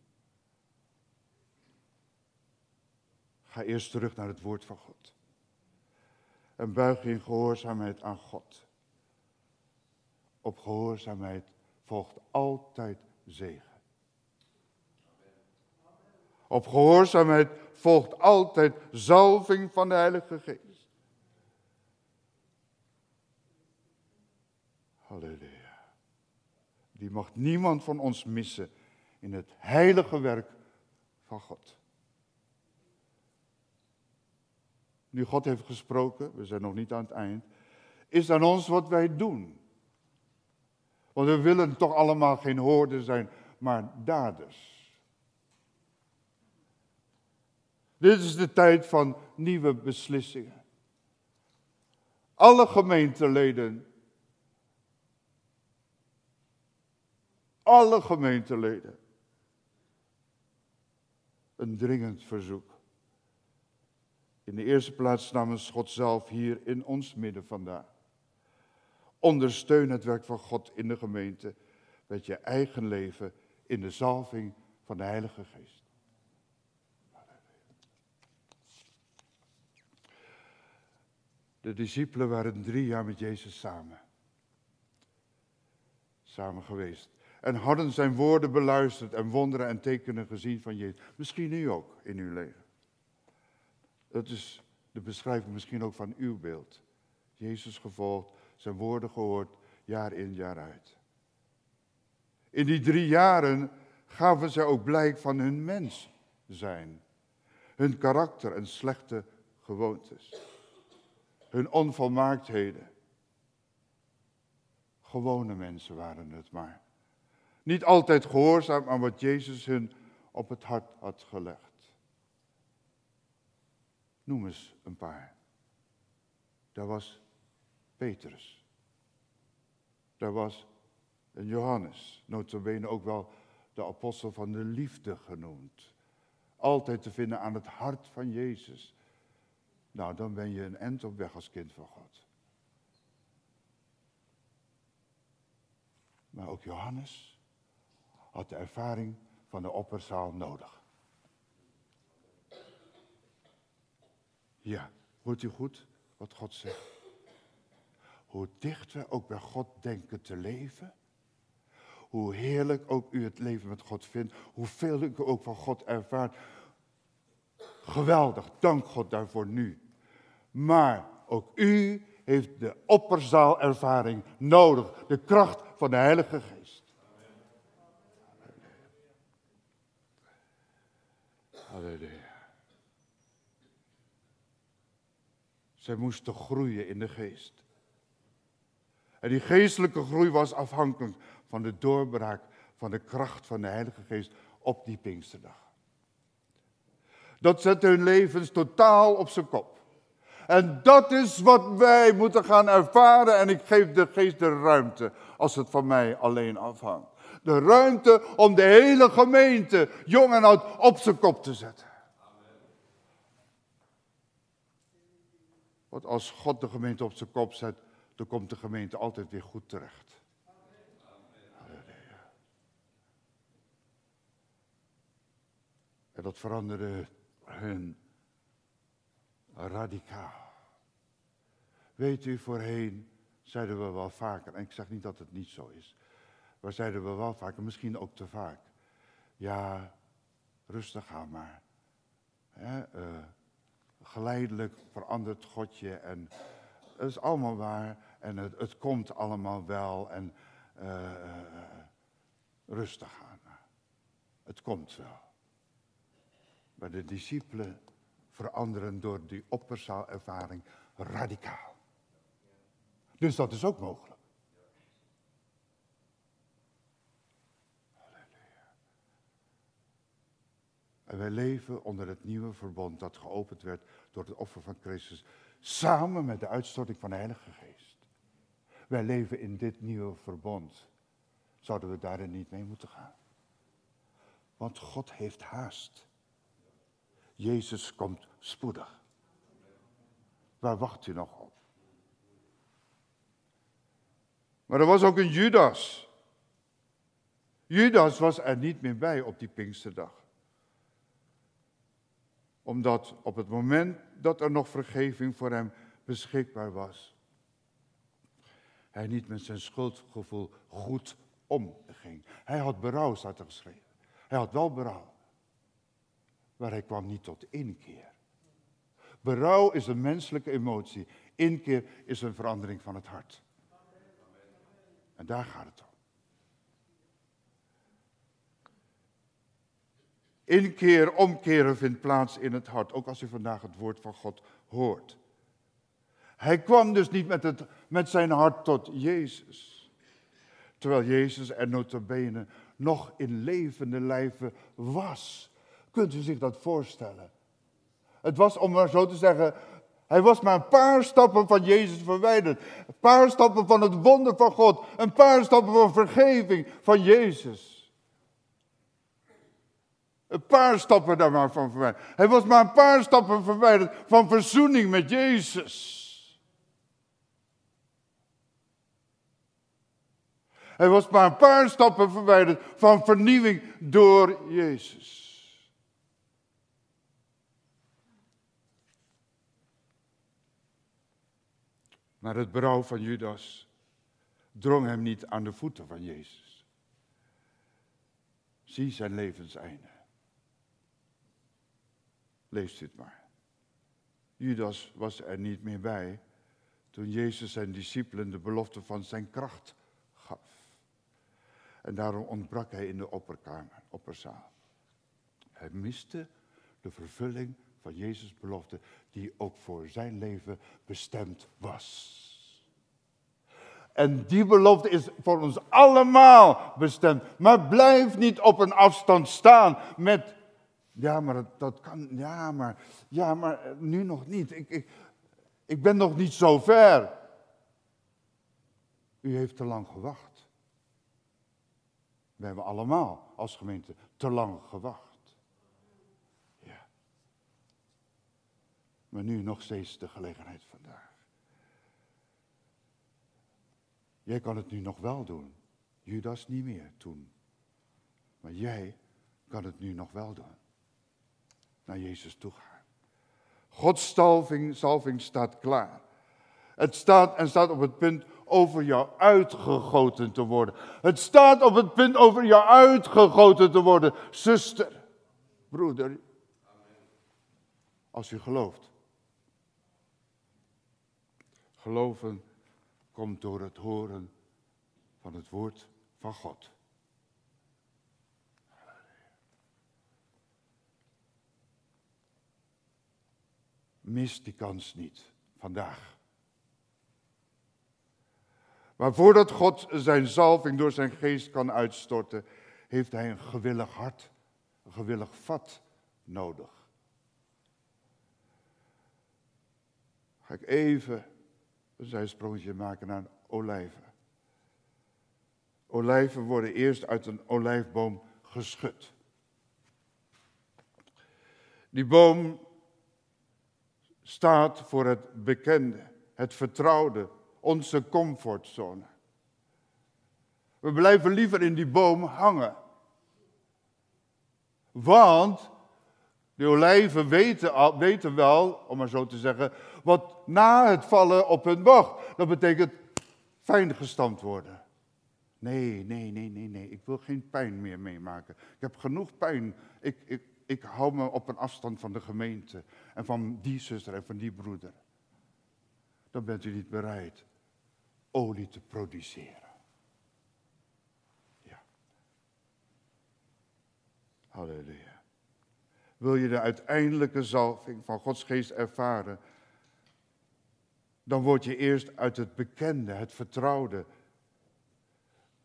Ga eerst terug naar het woord van God. En buig in gehoorzaamheid aan God. Op gehoorzaamheid volgt altijd zegen. Op gehoorzaamheid volgt altijd zalving van de Heilige Geest. Halleluja. Die mag niemand van ons missen in het heilige werk van God. Nu God heeft gesproken, we zijn nog niet aan het eind, is aan ons wat wij doen. Want we willen toch allemaal geen hoorden zijn, maar daders. Dit is de tijd van nieuwe beslissingen. Alle gemeenteleden alle gemeenteleden. Een dringend verzoek. In de eerste plaats namens God zelf hier in ons midden vandaag. Ondersteun het werk van God in de gemeente met je eigen leven in de zalving van de Heilige Geest. De discipelen waren drie jaar met Jezus samen. Samen geweest en hadden zijn woorden beluisterd en wonderen en tekenen gezien van Jezus. Misschien u ook in uw leven. Dat is de beschrijving misschien ook van uw beeld. Jezus gevolgd, zijn woorden gehoord, jaar in, jaar uit. In die drie jaren gaven zij ook blijk van hun mens zijn. Hun karakter en slechte gewoontes. Hun onvolmaaktheden. Gewone mensen waren het maar. Niet altijd gehoorzaam aan wat Jezus hun op het hart had gelegd. Noem eens een paar. Daar was Petrus. Daar was een Johannes, notabene ook wel de apostel van de liefde genoemd. Altijd te vinden aan het hart van Jezus. Nou, dan ben je een end op weg als kind van God. Maar ook Johannes, had de ervaring van de opperzaal nodig. Ja, hoort u goed wat God zegt? Hoe dicht we ook bij God denken te leven, hoe heerlijk ook u het leven met God vindt, hoeveel u ook van God ervaart. Geweldig, dank God daarvoor nu. Maar ook u heeft de opperzaalervaring nodig, de kracht van de Heilige Geest. Halleluja. Zij moesten groeien in de geest. En die geestelijke groei was afhankelijk van de doorbraak van de kracht van de Heilige Geest op die Pinksterdag. Dat zette hun levens totaal op zijn kop. En dat is wat wij moeten gaan ervaren. En ik geef de geest de ruimte als het van mij alleen afhangt. De ruimte om de hele gemeente, jong en oud, op zijn kop te zetten. Want als God de gemeente op zijn kop zet, dan komt de gemeente altijd weer goed terecht. En dat veranderde hun radicaal. Weet u, voorheen zeiden we wel vaker, en ik zeg niet dat het niet zo is, maar zeiden we wel vaker, misschien ook te vaak. Ja, rustig aan maar. Uh, geleidelijk verandert Godje en het is allemaal waar en het, het komt allemaal wel en uh, rustig aan. Het komt wel. Maar de discipelen veranderen door die opperzaalervaring radicaal. Dus dat is ook mogelijk. En wij leven onder het nieuwe verbond dat geopend werd door het offer van Christus, samen met de uitstorting van de Heilige Geest. Wij leven in dit nieuwe verbond. Zouden we daarin niet mee moeten gaan? Want God heeft haast. Jezus komt spoedig. Waar wacht u nog op? Maar er was ook een Judas. Judas was er niet meer bij op die Pinksterdag omdat op het moment dat er nog vergeving voor hem beschikbaar was, hij niet met zijn schuldgevoel goed omging. Hij had berouw, staat er geschreven. Hij had wel berouw. Maar hij kwam niet tot inkeer. Berouw is een menselijke emotie. Inkeer is een verandering van het hart. En daar gaat het om. Inkeer, omkeren vindt plaats in het hart, ook als u vandaag het woord van God hoort. Hij kwam dus niet met, het, met zijn hart tot Jezus. Terwijl Jezus er notabene nog in levende lijven was. Kunt u zich dat voorstellen? Het was, om maar zo te zeggen, hij was maar een paar stappen van Jezus verwijderd. Een paar stappen van het wonder van God. Een paar stappen van vergeving van Jezus. Een paar stappen daar maar van verwijderd. Hij was maar een paar stappen verwijderd van verzoening met Jezus. Hij was maar een paar stappen verwijderd van vernieuwing door Jezus. Maar het berouw van Judas drong hem niet aan de voeten van Jezus. Zie zijn levenseinde. Leest het maar. Judas was er niet meer bij toen Jezus zijn discipelen de belofte van zijn kracht gaf. En daarom ontbrak hij in de opperkamer, opperzaal. Hij miste de vervulling van Jezus' belofte die ook voor zijn leven bestemd was. En die belofte is voor ons allemaal bestemd. Maar blijf niet op een afstand staan met ja, maar dat, kan. Ja, maar, ja, maar eh, nu nog niet. Ik, ik, ik ben nog niet zo ver. U heeft te lang gewacht. We hebben allemaal als gemeente te lang gewacht. Ja. Maar nu nog steeds de gelegenheid vandaag. Jij kan het nu nog wel doen. Judas niet meer toen. Maar jij kan het nu nog wel doen naar Jezus toe gaan. Gods salving, salving staat klaar. Het staat en staat op het punt over jou uitgegoten te worden. Het staat op het punt over jou uitgegoten te worden. Zuster, broeder, als u gelooft. Geloven komt door het horen van het woord van God. Mis die kans niet vandaag. Maar voordat God zijn zalving door zijn geest kan uitstorten, heeft hij een gewillig hart, een gewillig vat nodig. Ga ik even een zijsprongetje maken naar olijven. Olijven worden eerst uit een olijfboom geschud. Die boom staat voor het bekende, het vertrouwde, onze comfortzone. We blijven liever in die boom hangen. Want de olijven weten, weten wel, om maar zo te zeggen, wat na het vallen op hun wacht. Dat betekent fijn gestampt worden. Nee, nee, nee, nee, nee. Ik wil geen pijn meer meemaken. Ik heb genoeg pijn. Ik, ik, ik hou me op een afstand van de gemeente en van die zuster en van die broeder. Dan bent u niet bereid olie te produceren. Ja. Halleluja. Wil je de uiteindelijke zalving van Gods geest ervaren, dan word je eerst uit het bekende, het vertrouwde,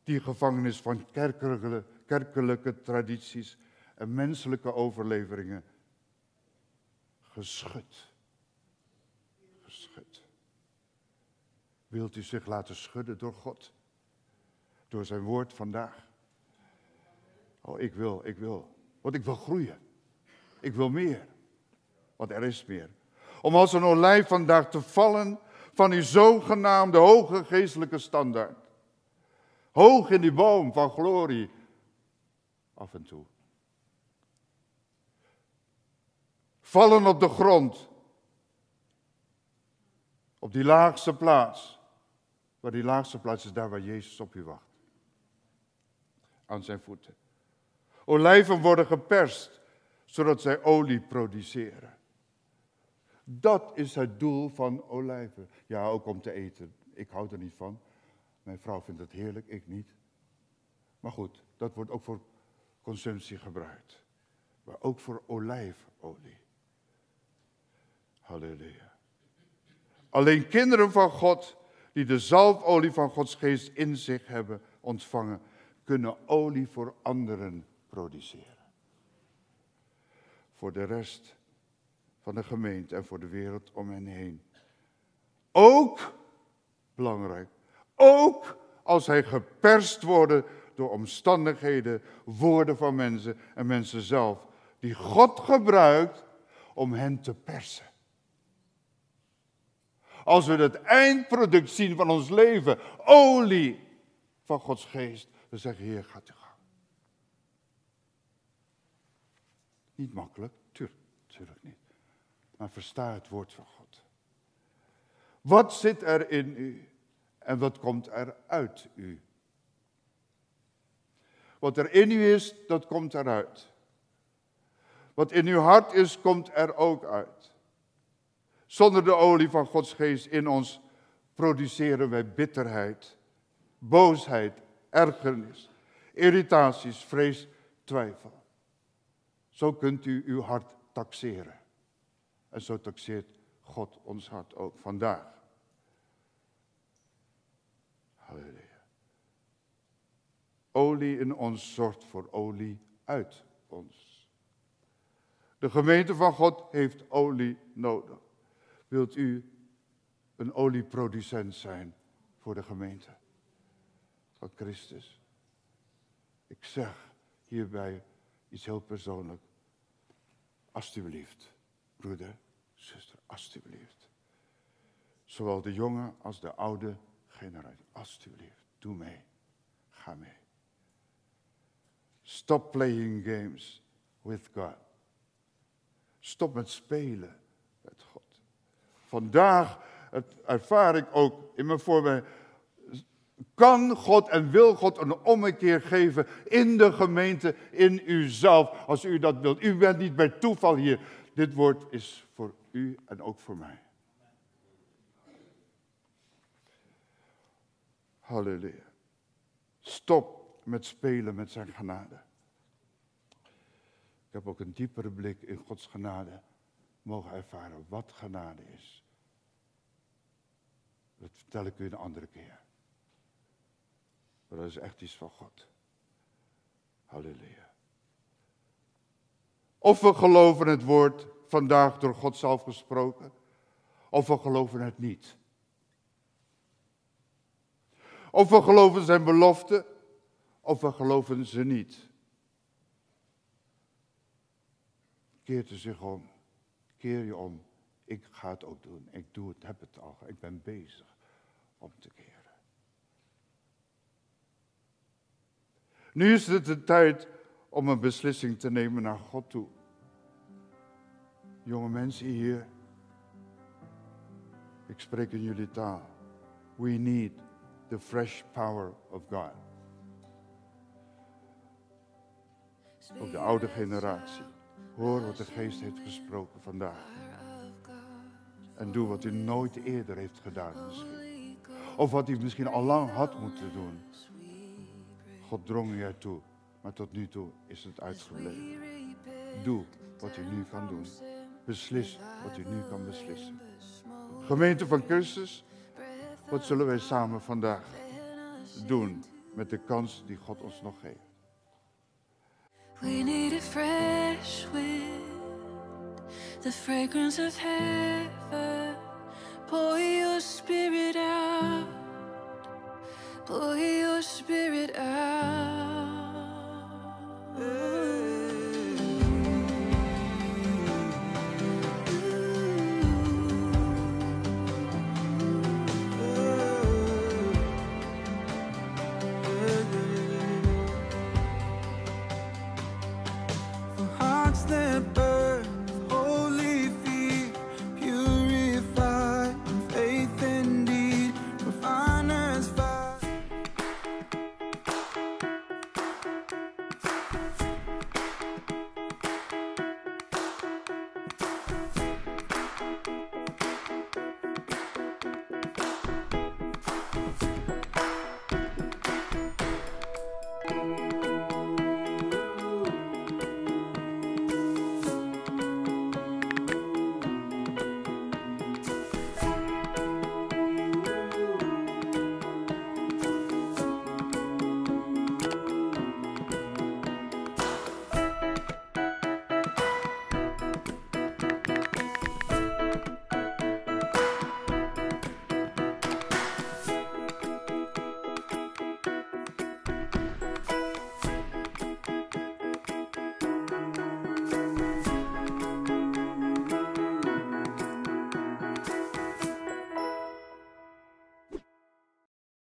die gevangenis van kerkelijke, kerkelijke tradities en menselijke overleveringen geschud. Geschud. Wilt u zich laten schudden door God? Door zijn woord vandaag? Oh, ik wil, ik wil. Want ik wil groeien. Ik wil meer. Want er is meer. Om als een olijf vandaag te vallen van die zogenaamde hoge geestelijke standaard. Hoog in die boom van glorie. Af en toe. Vallen op de grond. Op die laagste plaats. Maar die laagste plaats is daar waar Jezus op u wacht. Aan zijn voeten. Olijven worden geperst, zodat zij olie produceren. Dat is het doel van olijven. Ja, ook om te eten. Ik hou er niet van. Mijn vrouw vindt het heerlijk, ik niet. Maar goed, dat wordt ook voor consumptie gebruikt. Maar ook voor olijfolie. Halleluja. Alleen kinderen van God, die de zalfolie van Gods geest in zich hebben ontvangen, kunnen olie voor anderen produceren. Voor de rest van de gemeente en voor de wereld om hen heen. Ook, belangrijk, ook als hij geperst wordt door omstandigheden, woorden van mensen en mensen zelf, die God gebruikt om hen te persen. Als we het eindproduct zien van ons leven, olie van Gods geest, dan zeggen Heer, gaat u gang. Niet makkelijk, tuurlijk, tuurlijk niet. Maar versta het woord van God. Wat zit er in u en wat komt er uit u? Wat er in u is, dat komt eruit. Wat in uw hart is, komt er ook uit. Zonder de olie van Gods geest in ons produceren wij bitterheid, boosheid, ergernis, irritaties, vrees, twijfel. Zo kunt u uw hart taxeren. En zo taxeert God ons hart ook vandaag. Halleluja. Olie in ons zorgt voor olie uit ons. De gemeente van God heeft olie nodig. Wilt u een olieproducent zijn voor de gemeente van Christus? Ik zeg hierbij iets heel persoonlijk. Alsjeblieft, broeder, zuster, alsjeblieft. Zowel de jonge als de oude generatie. Alsjeblieft, doe mee. Ga mee. Stop playing games with God. Stop met spelen met God. Vandaag het ervaar ik ook in mijn voorbeeld. Kan God en wil God een ommekeer geven in de gemeente, in uzelf, als u dat wilt? U bent niet bij toeval hier. Dit woord is voor u en ook voor mij. Halleluja. Stop met spelen met zijn genade. Ik heb ook een diepere blik in Gods genade mogen ervaren wat genade is. Dat vertel ik u een andere keer. Maar dat is echt iets van God. Halleluja. Of we geloven het woord vandaag door God zelf gesproken, of we geloven het niet. Of we geloven zijn belofte, of we geloven ze niet. Keert u zich om. Keer je om. Ik ga het ook doen. Ik doe het, heb het al. Ik ben bezig om te keren. Nu is het de tijd om een beslissing te nemen naar God toe. Jonge mensen hier, ik spreek in jullie taal. We need the fresh power of God. Ook de oude generatie. Hoor wat de geest heeft gesproken vandaag. En doe wat u nooit eerder heeft gedaan misschien. Of wat u misschien al lang had moeten doen. God drong u ertoe, maar tot nu toe is het uitgebleven. Doe wat u nu kan doen. Beslis wat u nu kan beslissen. Gemeente van Christus, wat zullen wij samen vandaag doen met de kans die God ons nog geeft? We need a fresh wind, the fragrance of heaven. Pour your spirit out, pour your spirit out.